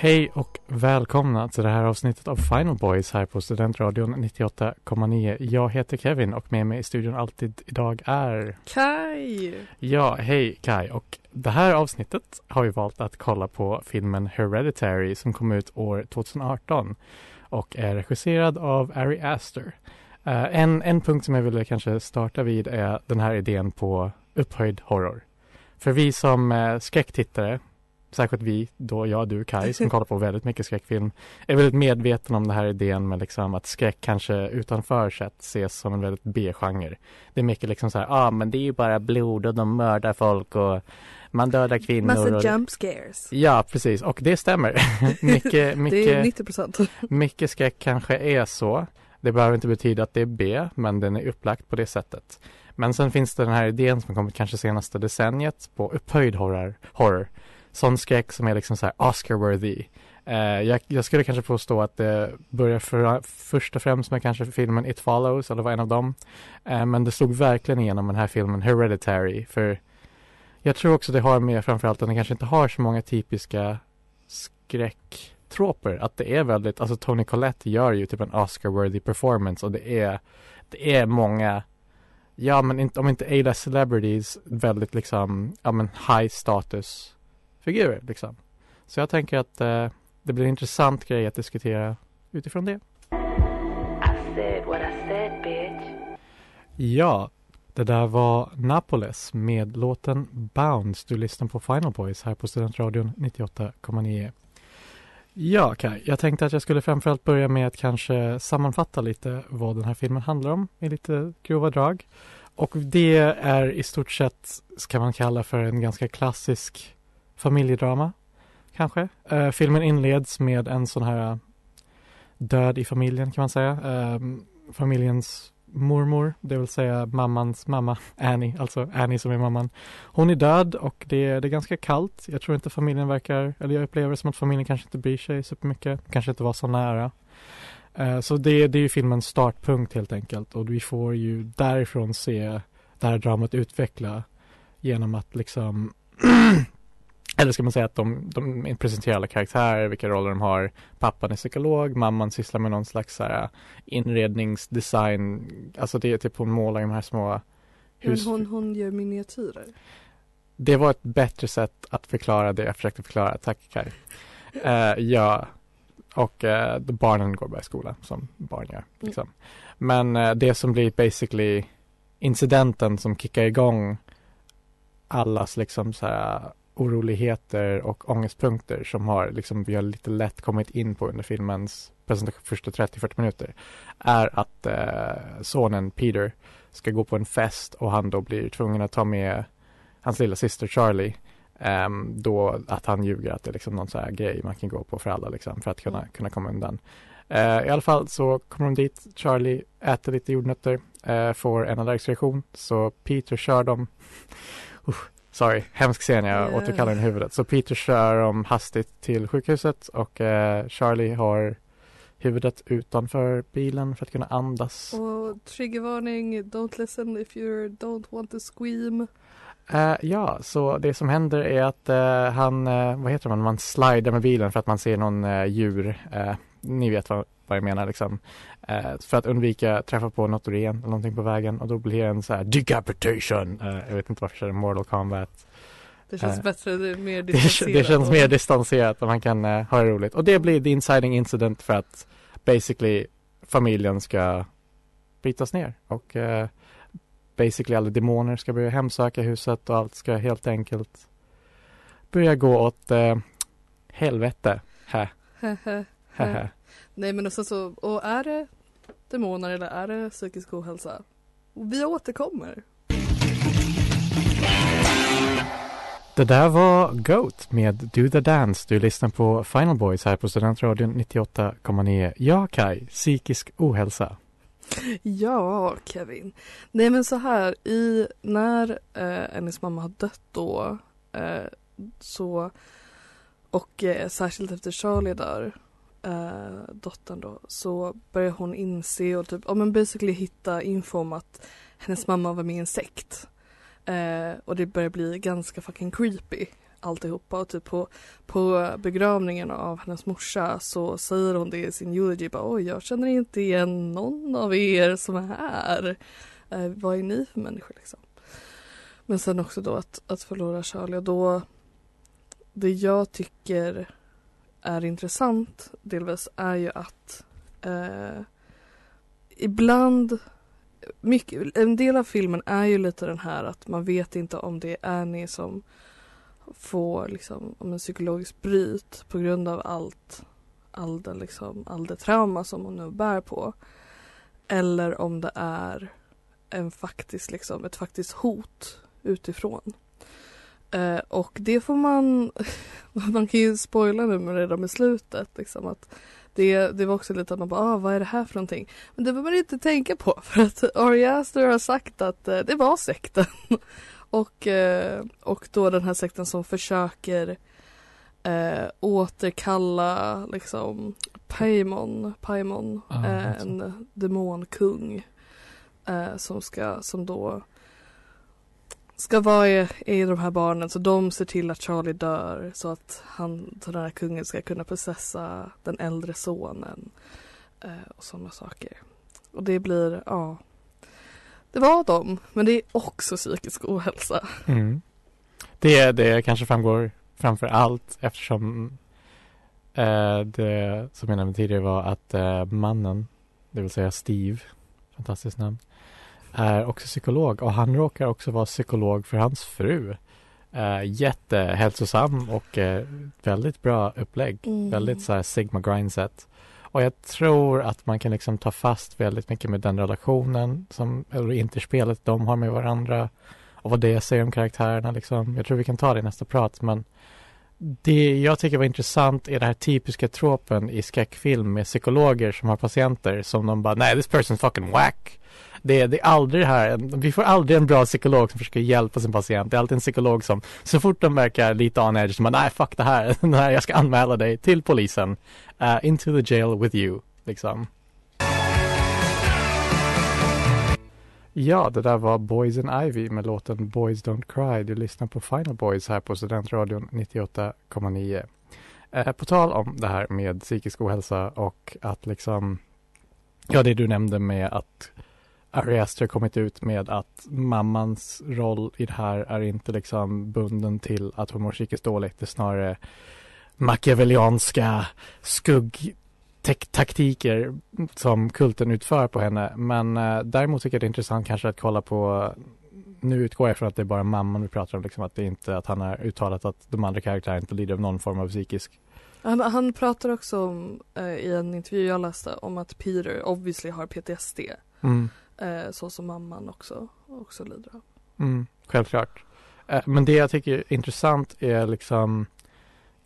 Hej och välkomna till det här avsnittet av Final Boys här på Studentradion 98,9. Jag heter Kevin och med mig i studion alltid idag är Kai! Ja, hej Kai och det här avsnittet har vi valt att kolla på filmen Hereditary som kom ut år 2018 och är regisserad av Ari Aster. Uh, en, en punkt som jag ville kanske starta vid är den här idén på upphöjd horror. För vi som uh, skräcktittare särskilt vi, då jag, du, Kai, som kollar på väldigt mycket skräckfilm, är väldigt medveten om den här idén med liksom att skräck kanske utanför sett ses som en väldigt B-genre. Det är mycket liksom så här, ja ah, men det är ju bara blod och de mördar folk och man dödar kvinnor. Massa och... jump scares. Ja, precis. Och det stämmer. mycket, mycket, det är 90 procent. mycket skräck kanske är så. Det behöver inte betyda att det är B, men den är upplagt på det sättet. Men sen finns det den här idén som kommit kanske senaste decenniet på upphöjd horror, horror sån skräck som är liksom så här Oscar-worthy. Uh, jag, jag, skulle kanske påstå att det börjar för, först och främst med kanske filmen It Follows, eller var en av dem. Uh, men det slog verkligen igenom den här filmen Hereditary, för jag tror också det har med framförallt att den kanske inte har så många typiska skräcktroper. Att det är väldigt, alltså Tony Collette gör ju typ en Oscar-worthy performance och det är, det är många Ja men inte, om inte A-list celebrities väldigt liksom, ja men high status figurer liksom. Så jag tänker att eh, det blir en intressant grej att diskutera utifrån det. Said, ja, det där var Napoles med låten Bounce. Du lyssnar på Final Boys här på Studentradion 98,9. Ja, Kai, jag tänkte att jag skulle framförallt börja med att kanske sammanfatta lite vad den här filmen handlar om i lite grova drag. Och det är i stort sett, kan man kalla för en ganska klassisk familjedrama, kanske. Uh, filmen inleds med en sån här död i familjen kan man säga. Uh, familjens mormor, det vill säga mammans mamma, Annie, alltså Annie som är mamman. Hon är död och det, det är ganska kallt. Jag tror inte familjen verkar, eller jag upplever det som att familjen kanske inte bryr sig supermycket, kanske inte var så nära. Uh, så det, det är ju filmens startpunkt helt enkelt och vi får ju därifrån se det här dramat utveckla genom att liksom Eller ska man säga att de, de presenterar alla karaktärer, vilka roller de har. Pappan är psykolog, mamman sysslar med någon slags så här inredningsdesign. Alltså det är typ hon målar de här små hus. Men hon, hon gör miniatyrer? Det var ett bättre sätt att förklara det jag försökte förklara. Tack Kaj. Uh, ja, och uh, barnen går bara i skola som barn gör. Mm. Liksom. Mm. Men uh, det som blir basically incidenten som kickar igång allas liksom så här oroligheter och ångestpunkter som har liksom vi har lite lätt kommit in på under filmens presentation första 30-40 minuter är att eh, sonen Peter ska gå på en fest och han då blir tvungen att ta med hans lilla syster Charlie um, då att han ljuger att det är liksom någon så här grej man kan gå på för alla liksom för att kunna, mm. kunna komma undan. Uh, I alla fall så kommer de dit, Charlie äter lite jordnötter, uh, får en allergisk reaktion så Peter kör dem uh, Sorry, hemsk scen jag yeah. återkallar den i huvudet. Så Peter kör dem hastigt till sjukhuset och eh, Charlie har huvudet utanför bilen för att kunna andas. Och triggervarning, don't listen if you don't want to scream. Uh, ja, så det som händer är att uh, han, uh, vad heter man, man slider med bilen för att man ser någon djur. ni vet vad, vad jag menar liksom. Eh, för att undvika träffa på något ren eller någonting på vägen och då blir det en så här decapitation. Eh, jag vet inte varför jag Mortal Kombat. Det känns eh, bättre, det är mer distanserat. Det, känns mer distanserat och man kan eh, ha det roligt. Och det blir the inciting incident för att basically familjen ska brytas ner och eh, basically alla demoner ska börja hemsöka huset och allt ska helt enkelt börja gå åt eh, helvete. Hä. Nej men också så, och är det demoner eller är det psykisk ohälsa? Vi återkommer. Det där var Goat med Do the Dance. Du lyssnar på Final Boys här på Studentradion 98,9. Ja, Kai, psykisk ohälsa. Ja, Kevin. Nej men så här, i, när eh, hennes mamma har dött då eh, så och eh, särskilt efter Charlie dör, eh, dottern då, så börjar hon inse och typ, ja men basically hitta info om att hennes mamma var med i en sekt. Eh, och det börjar bli ganska fucking creepy alltihopa och typ på, på begravningen av hennes morsa så säger hon det i sin eulogy bara oj jag känner inte igen någon av er som är här. Eh, vad är ni för människor liksom? Men sen också då att, att förlora Charlie och då det jag tycker är intressant delvis är ju att eh, ibland mycket, en del av filmen är ju lite den här att man vet inte om det är Annie som får liksom, om en psykologisk bryt på grund av allt, all, den, liksom, all det trauma som hon nu bär på. Eller om det är en faktisk, liksom, ett faktiskt hot utifrån. Eh, och det får man, man kan ju spoila nu med redan med slutet. Liksom, att det, det var också lite att man bara, ah, vad är det här för någonting? Men det behöver man inte tänka på för att Ari Aster har sagt att eh, det var sekten. och, eh, och då den här sekten som försöker eh, återkalla liksom Paimon, Paimon Ah, alltså. en demonkung eh, som ska, som då ska vara i, i de här barnen så de ser till att Charlie dör så att han, så den här kungen ska kunna processa den äldre sonen eh, och sådana saker. Och det blir, ja, det var dem, men det är också psykisk ohälsa. Mm. Det, det kanske framgår framför allt eftersom eh, det som jag nämnde tidigare var att eh, mannen, det vill säga Steve, fantastiskt namn, är också psykolog och han råkar också vara psykolog för hans fru. Eh, jättehälsosam och eh, väldigt bra upplägg. Mm. Väldigt så här Sigma grindset. Och jag tror att man kan liksom ta fast väldigt mycket med den relationen som, eller interspelet de har med varandra och vad det säger om karaktärerna liksom. Jag tror vi kan ta det i nästa prat men det jag tycker var intressant är den här typiska tropen i skräckfilm med psykologer som har patienter som de bara nej this person's fucking whack. Det, det är aldrig det här, vi får aldrig en bra psykolog som försöker hjälpa sin patient. Det är alltid en psykolog som så fort de verkar lite on edge, som bara nej fuck det här, nej, jag ska anmäla dig till polisen. Uh, into the jail with you, liksom. Ja, det där var Boys and Ivy med låten Boys Don't Cry. Du lyssnar på Final Boys här på Studentradion 98,9. Eh, på tal om det här med psykisk ohälsa och att liksom, ja det du nämnde med att Ari Aster kommit ut med att mammans roll i det här är inte liksom bunden till att hon mår psykiskt dåligt. Det är snarare machiavellianska skuggtaktiker som kulten utför på henne. Men eh, däremot tycker jag det är intressant kanske att kolla på nu utgår jag från att det är bara mamman vi pratar om, liksom att det inte att han har uttalat att de andra karaktärerna inte lider av någon form av psykisk. Han, han pratar också om, eh, i en intervju jag läste om att Peter obviously har PTSD. Mm. Eh, så som mamman också, också lider av. Mm, självklart. Eh, men det jag tycker är intressant är liksom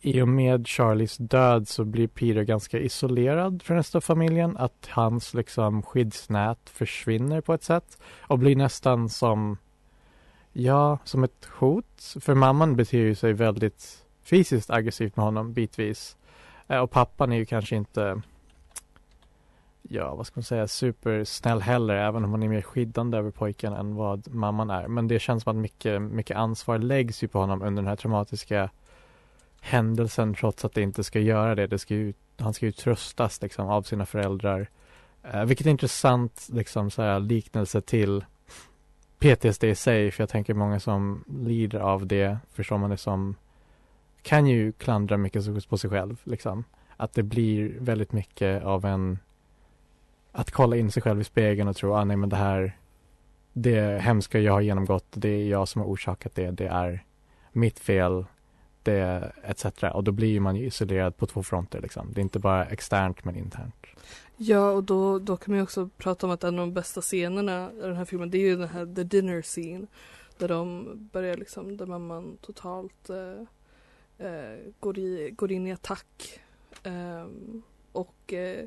i och med Charlies död så blir Peter ganska isolerad från resten av familjen. Att hans liksom skyddsnät försvinner på ett sätt och blir nästan som ja, som ett hot. För mamman beter ju sig väldigt fysiskt aggressivt med honom bitvis. Eh, och pappan är ju kanske inte ja, vad ska man säga, supersnäll heller, även om hon är mer skyddande över pojken än vad mamman är. Men det känns som att mycket, mycket ansvar läggs ju på honom under den här traumatiska händelsen, trots att det inte ska göra det. det ska ju, han ska ju tröstas liksom av sina föräldrar. Eh, vilket är intressant, liksom så här, liknelse till PTSD i sig, för jag tänker många som lider av det, förstår man det som, kan ju klandra mycket på sig själv, liksom. Att det blir väldigt mycket av en att kolla in sig själv i spegeln och tro, ah, nej men det här det hemska jag har genomgått, det är jag som har orsakat det, det är mitt fel, det etc. Och då blir man ju isolerad på två fronter liksom. Det är inte bara externt men internt. Ja och då, då kan man ju också prata om att en av de bästa scenerna i den här filmen det är ju den här the dinner scene. där de börjar liksom, där mamman totalt eh, eh, går, i, går in i attack. eh, och eh,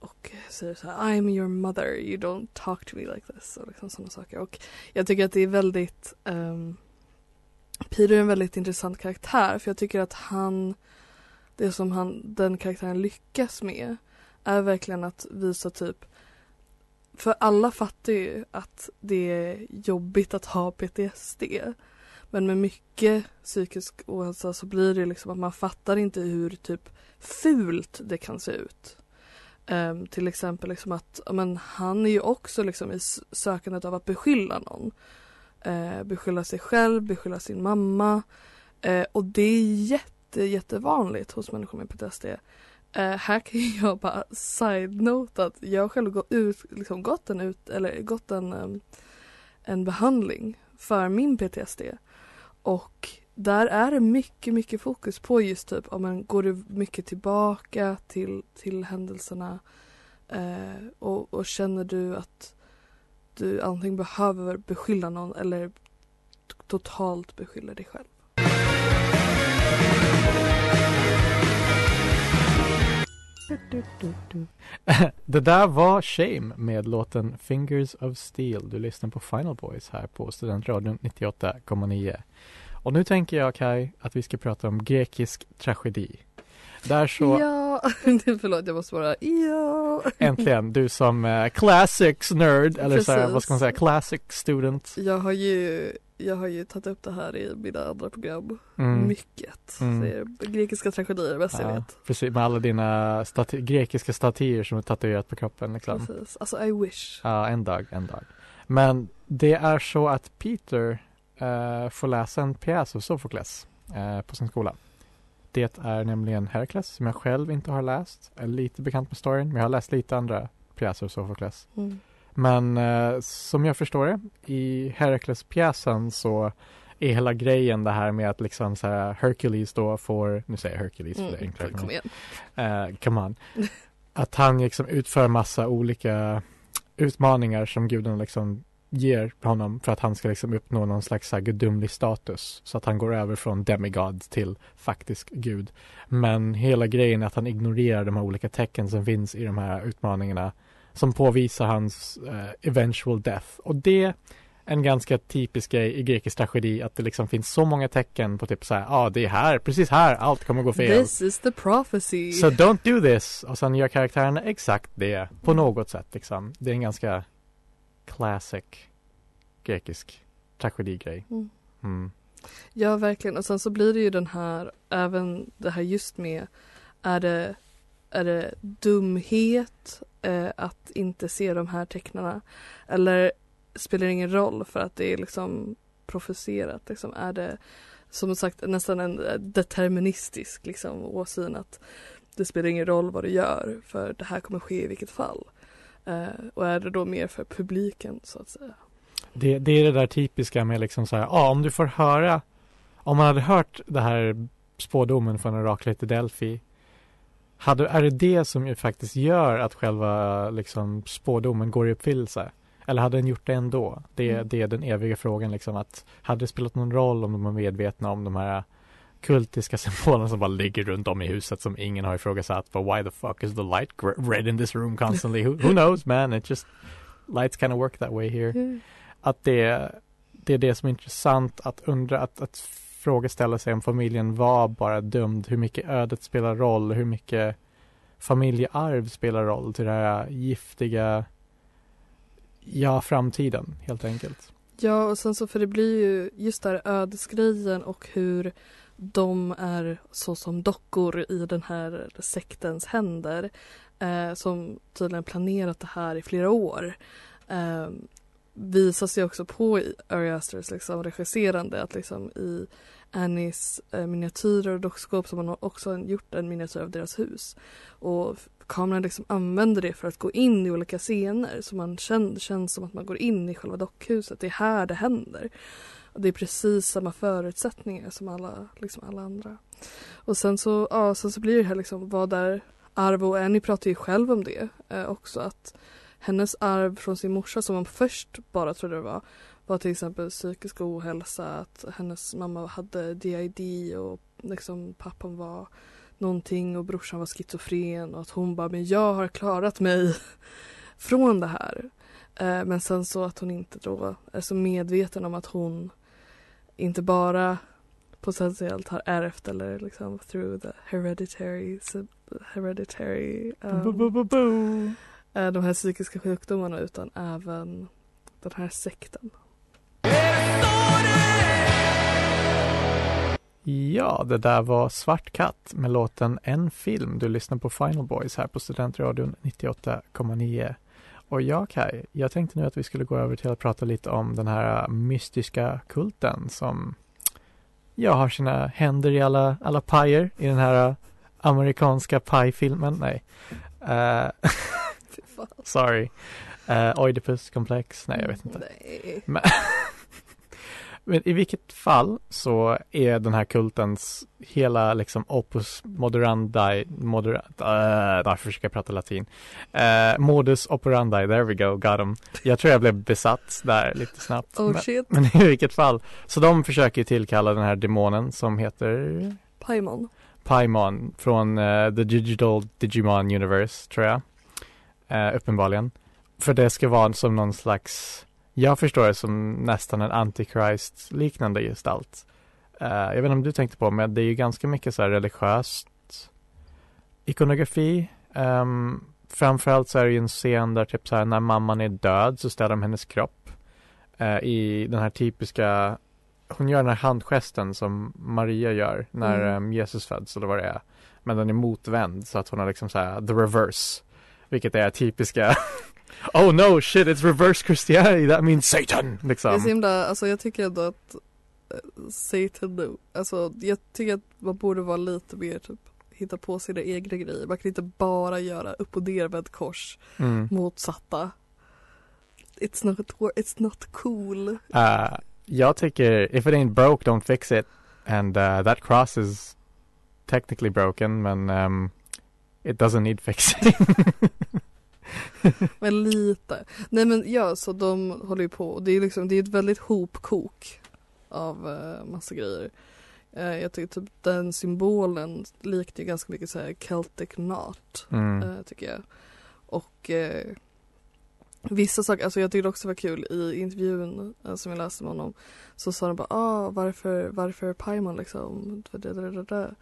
och säger så här I'm your mother, you don't talk to me like this och liksom sådana saker. Och jag tycker att det är väldigt um, Peter är en väldigt intressant karaktär för jag tycker att han det som han, den karaktären lyckas med är verkligen att visa typ för alla fattar ju att det är jobbigt att ha PTSD. Men med mycket psykisk ohälsa så blir det liksom att man fattar inte hur typ fult det kan se ut. Um, till exempel liksom att men, han är ju också liksom i sökandet av att beskylla någon eh, beskylla sig själv, beskylla sin mamma. Eh, och det är jätte, jättevanligt hos människor med PTSD. Eh, här kan jag bara side-note att jag själv gått, ut, liksom gått en, ut, eller gått en, ehm, en behandling för min PTSD. Och där är det mycket, mycket fokus på just typ om man går du mycket tillbaka till, till händelserna eh, och, och, känner du att du antingen behöver beskylla någon eller totalt beskylla dig själv. Det där var Shame med låten Fingers of Steel. Du lyssnar på Final Boys här på Studentradion 98,9. Och nu tänker jag Kai att vi ska prata om grekisk tragedi. Där så... Ja, förlåt jag måste bara, ja. Äntligen, du som uh, classics nerd, eller så här, vad ska man säga, classic student. Jag har ju, jag har ju tagit upp det här i mina andra program, mm. mycket. Mm. Grekiska tragedier, bäst ja, jag vet. Precis, med alla dina staty grekiska statyer som är tatuerat på kroppen liksom. Precis, alltså I wish. Ja, en dag, en dag. Men det är så att Peter uh, får läsa en pjäs av Sofokles uh, på sin skola. Det är nämligen Herakles som jag själv inte har läst. Jag är lite bekant med storyn, men jag har läst lite andra pjäser av Sofokles. Mm. Men uh, som jag förstår det, i Herakles-pjäsen så är hela grejen det här med att liksom så här, Hercules då får, nu säger jag Hercules för mm, det är enklare. Kom igen. Uh, come on. att han liksom utför massa olika utmaningar som gudarna liksom ger honom för att han ska liksom uppnå någon slags gudomlig status. Så att han går över från demigod till faktisk gud. Men hela grejen är att han ignorerar de här olika tecken som finns i de här utmaningarna som påvisar hans uh, eventual death. Och det är en ganska typisk grej i grekisk tragedi att det liksom finns så många tecken på typ så här, ja ah, det är här, precis här, allt kommer gå fel. This is the prophecy. So don't do this. Och sen gör karaktärerna exakt det på något sätt liksom. Det är en ganska classic grekisk tragedigrej. Mm. Mm. Ja, verkligen. Och sen så blir det ju den här, även det här just med, är det, är det dumhet eh, att inte se de här tecknarna? Eller spelar det ingen roll för att det är liksom profeserat? Liksom, är det som sagt nästan en deterministisk liksom, åsyn att det spelar ingen roll vad du gör för det här kommer ske i vilket fall. Eh, och är det då mer för publiken så att säga? Det, det är det där typiska med liksom så här, ja om du får höra, om man hade hört det här spådomen från oraklet i Delphi, hade, är det det som ju faktiskt gör att själva liksom spådomen går i uppfyllelse? Eller hade den gjort det ändå? Det, mm. det är den eviga frågan liksom att hade det spelat någon roll om de var medvetna om de här kultiska symbolerna som bara ligger runt om i huset som ingen har ifrågasatt. But why the fuck is the light red in this room constantly? who, who knows man? It just lights kind of work that way here. Mm att det, det är det som är intressant att undra, att, att frågeställa sig om familjen var bara dömd, hur mycket ödet spelar roll, hur mycket familjearv spelar roll till det här giftiga, ja, framtiden helt enkelt. Ja, och sen så för det blir ju just där ödesgrejen och hur de är så som dockor i den här sektens händer eh, som tydligen planerat det här i flera år. Eh, visar sig också på Ari Asters liksom regisserande att liksom i Annies eh, miniatyrer och dockskåp så har man också gjort en miniatyr av deras hus. Och kameran liksom använder det för att gå in i olika scener så man känner, känns som att man går in i själva dockhuset. Det är här det händer. Och det är precis samma förutsättningar som alla, liksom alla andra. Och sen så, ja, sen så blir det här liksom vad är arv? och Annie pratar ju själv om det eh, också att hennes arv från sin morsa som man först bara trodde det var var till exempel psykisk ohälsa, att hennes mamma hade DID och liksom pappan var någonting och brorsan var schizofren och att hon bara men jag har klarat mig från det här. Eh, men sen så att hon inte då är så medveten om att hon inte bara potentiellt har ärvt eller liksom through the hereditary hereditary um, de här psykiska sjukdomarna utan även den här sekten. Ja, det där var Svart katt med låten En film. Du lyssnar på Final Boys här på Studentradion 98,9. Och jag Kaj, jag tänkte nu att vi skulle gå över till att prata lite om den här mystiska kulten som jag har sina händer i alla, alla pajer i den här amerikanska pajfilmen. Nej. Uh, sorry. Uh, Oidipus komplex. Nej, jag vet inte. Nej. Men, men i vilket fall så är den här kultens hela liksom opus moderandi, moderandi uh, därför försöker jag prata latin. Uh, modus operandi, there we go, got them. Jag tror jag blev besatt där lite snabbt. Oh men, shit. men i vilket fall, så de försöker tillkalla den här demonen som heter Paimon. Paimon från uh, The Digital Digimon Universe, tror jag. Uh, uppenbarligen. För det ska vara som någon slags jag förstår det som nästan en antichrist-liknande gestalt. Uh, jag vet inte om du tänkte på, men det är ju ganska mycket så här religiöst ikonografi. Um, framförallt så är det ju en scen där typ så här när mamman är död så ställer de hennes kropp uh, i den här typiska hon gör den här handgesten som Maria gör när Mm. um, Jesus föds eller vad det är. Men den är motvänd så att hon har liksom så här the reverse. Vilket är typiska Oh no shit it's reverse Christianity that means Satan Det är liksom. så himla, alltså jag tycker ändå att eh, Satan nu, alltså jag tycker att man borde vara lite mer typ hitta på sina egna grejer. Man kan inte bara göra upp och nervänd kors Mm. motsatta. It's not, it's not cool. Uh, jag tycker if it ain't broke don't fix it and uh, that cross is technically broken men um, it doesn't need fixing. Men lite. Nej men ja, så de håller ju på. Det är liksom, det är ett väldigt hopkok av uh, massa grejer. Eh, jag tycker typ den symbolen liknar ju ganska mycket så här Celtic knot. mm. eh, tycker jag. Och eh, vissa saker, alltså jag tyckte också det var kul i intervjun eh, som jag läste med honom. Så sa de bara, ah, varför, varför Paimon liksom? Det, det, det, det.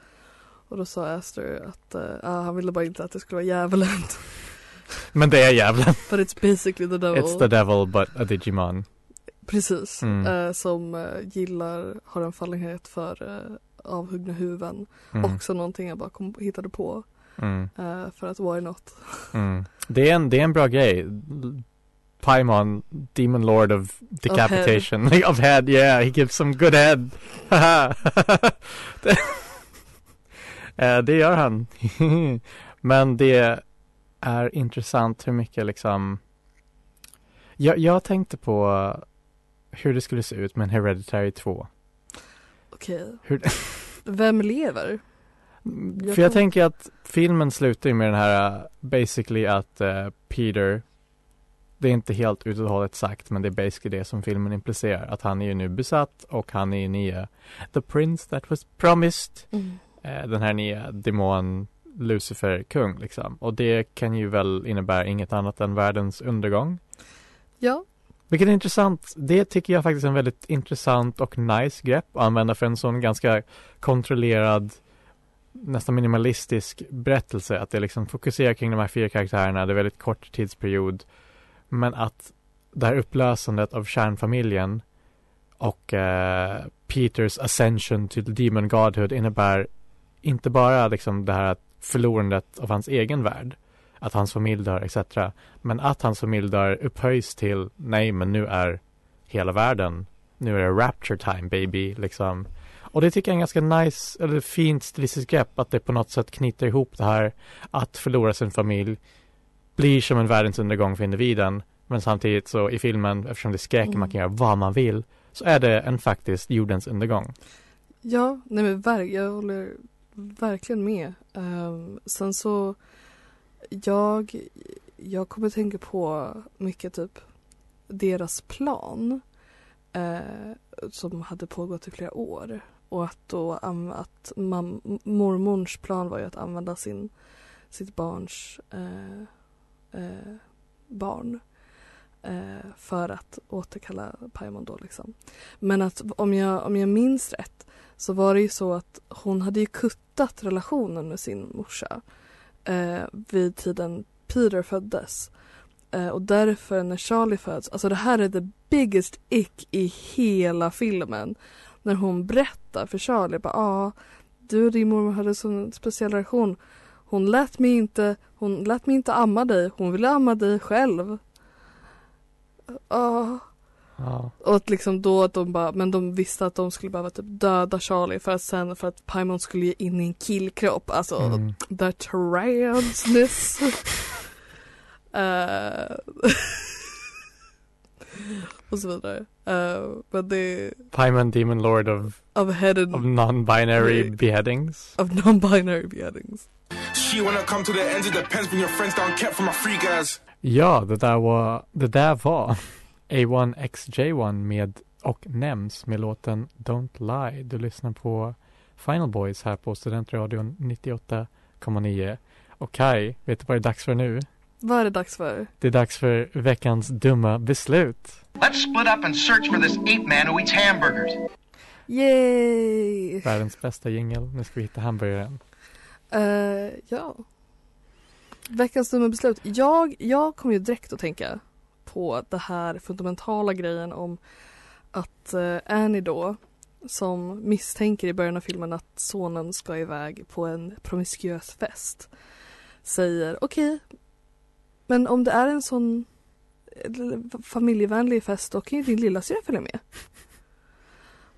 Och då sa Aster att eh, ah, han ville bara inte att det skulle vara djävulen. Men det är djävulen. But it's basically the devil. It's the devil but a Digimon. Precis. Mm. Eh, som eh, gillar, har en fallenhet för eh, avhuggna huvuden. Mm. Också någonting jag bara kom, hittade på. Mm. eh, för att why not? Mm. Det, är en, det är en bra grej. Paimon, Demon Lord of Decapitation. Of head. of head, yeah, he gives some good head. det, Eh, det gör han. Men det är intressant hur mycket liksom jag, jag tänkte på hur det skulle se ut med en Hereditary 2. Okej. Hur- Vem lever? Jag För jag kan- tänker att filmen slutar ju med den här uh, basically att uh, Peter det är inte helt ut och hållet sagt men det är basically det som filmen implicerar att han är ju nu besatt och han är ju nya The Prince that was promised eh, den här nya demon Lucifer kung liksom och det kan ju väl innebära inget annat än världens undergång Ja, vilket är intressant. Det tycker jag faktiskt är en väldigt intressant och nice grepp att använda för en sån ganska kontrollerad nästan minimalistisk berättelse. Att det liksom fokuserar kring de här fyra karaktärerna. Det är väldigt kort tidsperiod. Men att det här upplösandet av kärnfamiljen och eh, Peters ascension till Demon Godhood innebär inte bara liksom det här förlorandet av hans egen värld att hans familj dör etc. Men att hans familj dör upphöjs till nej men nu är hela världen nu är det rapture time baby liksom. Och det tycker jag är en ganska nice eller fint stilistiskt grepp att det på något sätt knyter ihop det här att förlora sin familj blir som en världens undergång för individen men samtidigt så i filmen eftersom det är skräck Mm. man kan göra vad man vill så är det en faktiskt jordens undergång. ja, nej men ver- jag håller verkligen med. Um, sen så, jag, jag kommer tänka på mycket typ deras plan. eh, som hade pågått i flera år. Och att då att mam- mormors plan var ju att använda sin, sitt barns eh, eh, barn eh, för att återkalla Paimon då liksom. Men att om jag, om jag minns rätt så var det ju så att hon hade ju kuttat relationen med sin morsa eh, vid tiden Peter föddes. Eh, och därför när Charlie föds, alltså det här är the biggest ick i hela filmen. När hon berättar för Charlie, bara ah, du och din mormor hade sån speciell relation. Hon lät mig inte, hon lät mig inte amma dig, hon ville amma dig själv. Ah. Ja. Och att liksom då att de bara, men de visste att de skulle behöva typ döda Charlie för att sen för att Paimon skulle ge in i en killkropp. Alltså Mm. the transness. Eh, och så vidare. Uh, men det Paimon Demon Lord of, of headed of non-binary beheadings. of non-binary beheadings. She wanna come to the ends of the pens when your friends down kept from my free guys. Ja, det där var, det där var A1XJ1 med och nämns med låten Don't Lie. Du lyssnar på Final Boys här på Studentradion 98,9. Och Kai, vet du vad det är dags för nu? Vad är det dags för? Det är dags för veckans dumma beslut. Let's split up and search for this ape man who eats hamburgers. Yay! Världens bästa jingel. Nu ska vi hitta hamburgaren. Eh, ja. Veckans dumma beslut. Jag, jag kommer ju direkt att tänka på det här fundamentala grejen om att eh, Annie då som misstänker i början av filmen att sonen ska iväg på en promiskuös fest säger okej men om det är en sån eh, familjevänlig fest då kan ju din lilla syster följa med.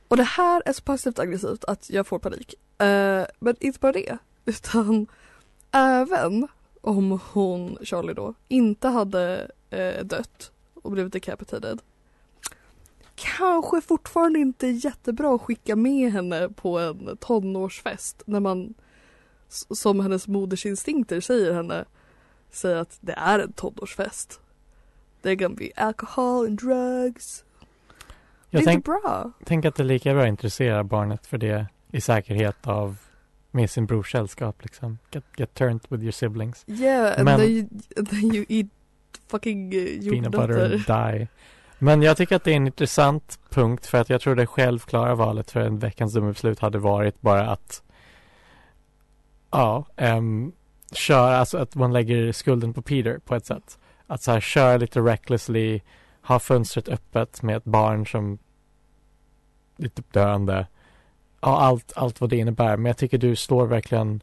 Och det här är så passivt aggressivt att jag får panik. Uh, men inte bara det utan även om hon, Charlie då, inte hade eh, dött och blivit decapitated. Kanske fortfarande inte jättebra att skicka med henne på en tonårsfest när man som hennes modersinstinkter säger henne säger att det är en tonårsfest. Det kan bli alcohol and drugs. Det är Jag tänk, inte bra. tänk att det är lika bra att intressera barnet för det i säkerhet av med sin brors sällskap liksom. Get, get turned with your siblings. Yeah, and Men- then, you, then you eat fucking Peanut butter jordnötter. and die. Men jag tycker att det är en intressant punkt för att jag tror det självklara valet för en veckans dumma beslut hade varit bara att ja, um, köra, alltså att man lägger skulden på Peter på ett sätt. Att så här köra lite recklessly, ha fönstret öppet med ett barn som lite döende. Ja, allt, allt vad det innebär. Men jag tycker du slår verkligen,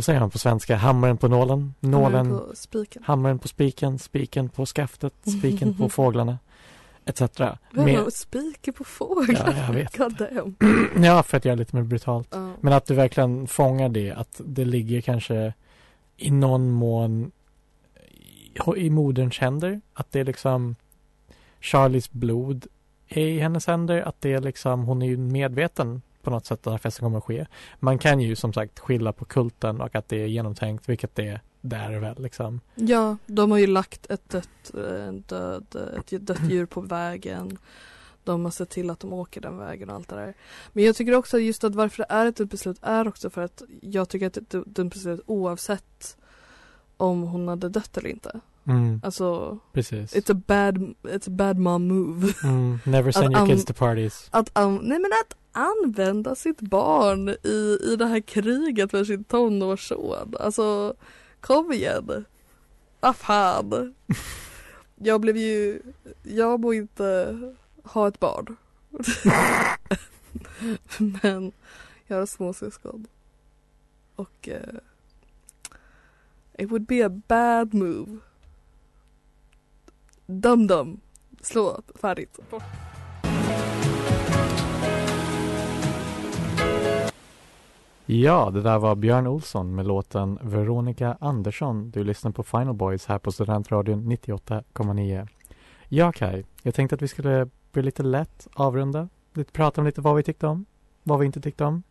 vad säger man på svenska, hammaren på nålen, nålen Hammaren på spiken. Hammaren på spiken, spiken på skaftet, spiken på fåglarna, etc. Vadå, Med, spiken på fåglar? Ja, jag vet ja, för att göra lite mer brutalt. Ja. Men att du verkligen fångar det, att det ligger kanske i någon mån i, i moderns händer. Att det är liksom Charlies blod är i hennes händer. Att det är liksom, hon är ju medveten på något sätt att den här festen kommer att ske. Man kan ju som sagt skilja på kulten och att det är genomtänkt, vilket det, det är väl liksom. ja, de har ju lagt ett dött, eh, död, ett dött djur på vägen. De har sett till att de åker den vägen och allt det där. Men jag tycker också just att varför det är ett dumt beslut är också för att jag tycker att det är ett dumt beslut oavsett om hon hade dött eller inte. Mm, Alltså, precis. it's a bad, it's a bad mom move. Mm, never send your kids to parties. Att, an- nej men att använda sitt barn i, i det här kriget med sin tonårsson. Alltså, kom igen. Vad fan. Jag blev ju, jag må inte ha ett barn. men jag har småsyskon. Och eh, it would be a bad move. Dum dum. Slå färdigt. Bort. Ja, det där var Björn Olsson med låten Veronica Andersson. Du lyssnar på Final Boys här på Studentradion 98,9. Ja, Kai, jag tänkte att vi skulle bli lite lätt avrunda. Lite, prata om lite vad vi tyckte om, vad vi inte tyckte om.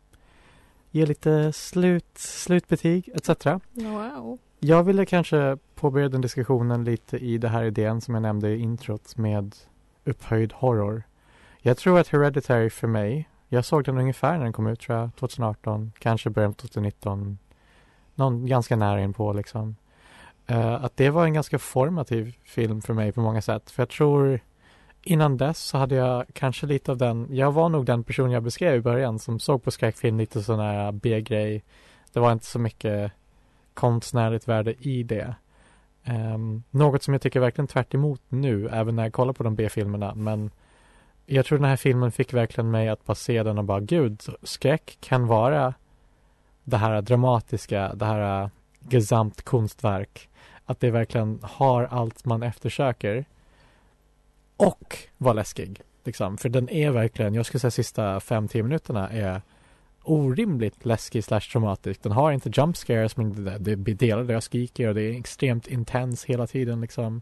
Ge lite slut, slutbetyg etc. Wow. Jag ville kanske påbörja den diskussionen lite i det här idén som jag nämnde i introt med upphöjd horror. Jag tror att Hereditary för mig, jag såg den ungefär när den kom ut tror jag, 2018, kanske början på 2019. Någon ganska nära in på liksom. Uh, att det var en ganska formativ film för mig på många sätt. För jag tror innan dess så hade jag kanske lite av den, jag var nog den person jag beskrev i början som såg på skräckfilm lite sån här B-grej. Det var inte så mycket konstnärligt värde i det. Um, något som jag tycker verkligen tvärt emot nu, även när jag kollar på de B-filmerna, men jag tror den här filmen fick verkligen mig att bara se den och bara, gud, skräck kan vara det här dramatiska, det här äh, gesamt konstverk. Att det verkligen har allt man eftersöker och var läskig. Liksom. För den är verkligen, jag skulle säga sista 5-10 minuterna är orimligt läskig slash traumatisk. Den har inte jump scares men det, det blir delar där jag skriker och det är extremt intens hela tiden liksom.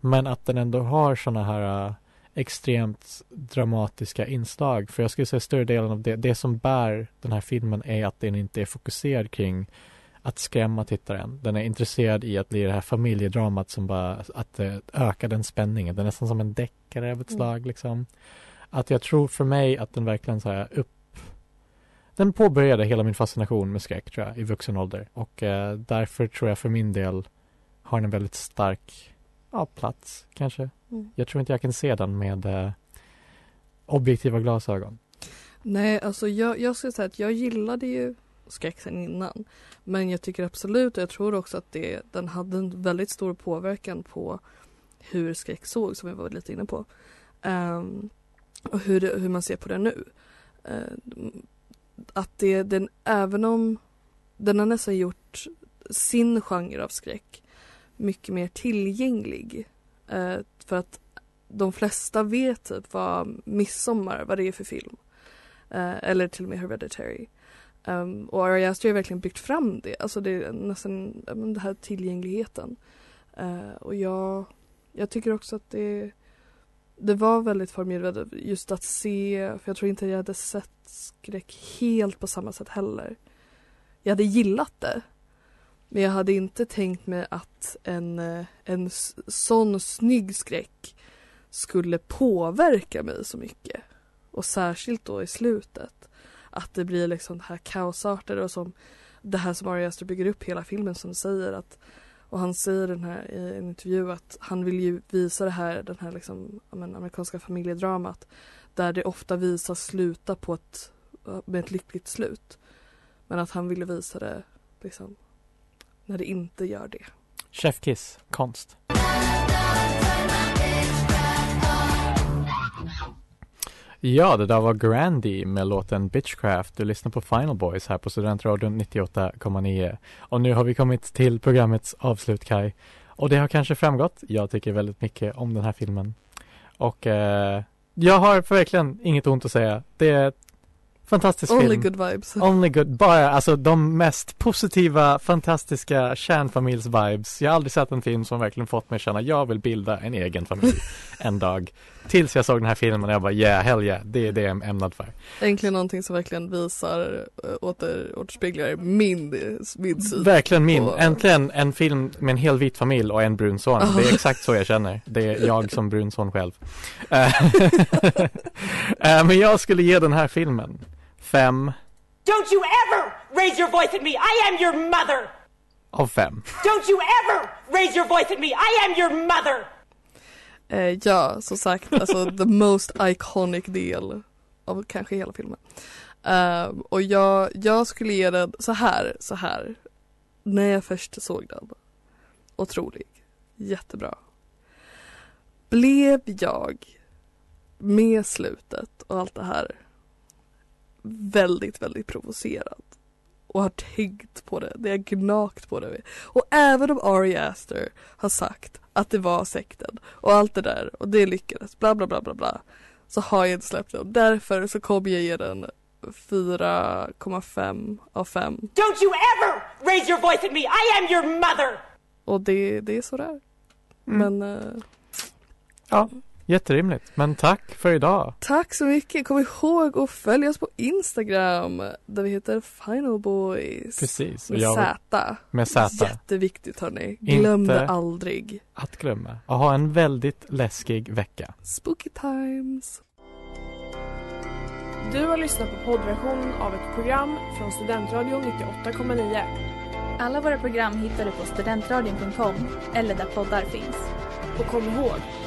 Men att den ändå har sådana här uh, extremt dramatiska inslag. För jag skulle säga större delen av det, det som bär den här filmen är att den inte är fokuserad kring att skrämma tittaren. Den är intresserad i att bli det här familjedramat som bara, att uh, öka den spänningen. Den är nästan som en deckare av ett Mm. slag liksom. Att jag tror för mig att den verkligen så här upp den påbörjade hela min fascination med skräck tror jag i vuxen ålder och eh, därför tror jag för min del har den en väldigt stark ja, plats kanske. Mm. Jag tror inte jag kan se den med eh, objektiva glasögon. Nej, alltså jag, jag skulle säga att jag gillade ju skräck sen innan. Men jag tycker absolut, och jag tror också att det, den hade en väldigt stor påverkan på hur skräck såg, som vi var lite inne på. Ehm, och hur, det, hur man ser på det nu. Ehm, att det, den, även om den har nästan gjort sin genre av skräck mycket mer tillgänglig. Eh, för att de flesta vet typ vad Midsommar, vad det är för film. Eh, eller till och med Hereditary. Um, och Ari Aster har verkligen byggt fram det, alltså det är nästan den här tillgängligheten. Uh, och jag, jag tycker också att det, det var väldigt formgivande just att se, för jag tror inte jag hade sett skräck helt på samma sätt heller. Jag hade gillat det. Men jag hade inte tänkt mig att en, eh, en sån snygg skräck skulle påverka mig så mycket. Och särskilt då i slutet. Att det blir liksom det här kaosartade och som det här som Ari Aster bygger upp hela filmen som säger att och han säger den här i en intervju att han vill ju visa det här, den här liksom, men, amerikanska familjedramat där det ofta visas sluta på ett, med ett lyckligt slut. Men att han ville visa det liksom när det inte gör det. Chefkiss, konst. Ja, det där var Grandy med låten Bitchcraft. Du lyssnar på Final Boys här på Studentradion 98,9. Och nu har vi kommit till programmets avslut, Kai. Och det har kanske framgått, jag tycker väldigt mycket om den här filmen. Och eh, jag har verkligen inget ont att säga. Det är ett fantastisk Only film. good vibes. Only good, bara alltså de mest positiva, fantastiska kärnfamiljs-vibes. Jag har aldrig sett en film som verkligen fått mig att känna jag vill bilda en egen familj en dag. Tills jag såg den här filmen och jag bara yeah, hell yeah, det är det jag är ämnad för. Äntligen någonting som verkligen visar, äh, åter, återspeglar min, min syn. Verkligen min, Och- äntligen en film med en hel vit familj och en brun son. Det är exakt så jag känner. Det är jag som brun son själv. Eh, eh, Men jag skulle ge den här filmen fem Don't you ever raise your voice at me! I am your mother! av fem. Don't you ever raise your voice at me! I am your mother! Eh, ja, som sagt, alltså the most iconic del av kanske hela filmen. Ehm, och jag, jag skulle ge den så här, så här. När jag först såg den. Otrolig. Jättebra. Blev jag med slutet och allt det här väldigt, väldigt provocerad. Och har tänkt på det, det har gnagt på det. Och även om Ari Aster har sagt att det var sekten och allt det där och det lyckades, bla bla bla bla bla. Så har jag inte släppt den. Därför så kommer jag ge den 4,5 av 5. Don't you ever raise your voice at me! I am your mother! Och det, det är sådär. Mm. Men eh, Ja, Jätterimligt, men tack för idag. Tack så mycket. Kom ihåg att följa oss på Instagram där vi heter Finalboys. Precis. Med jag... Z. Med Z. Jätteviktigt hörni. Glöm det aldrig. Att glömma. Och ha en väldigt läskig vecka. Spooky times. Du har lyssnat på poddversion av ett program från Studentradion 98,9. Alla våra program hittar du på studentradion.com eller där poddar finns. Och kom ihåg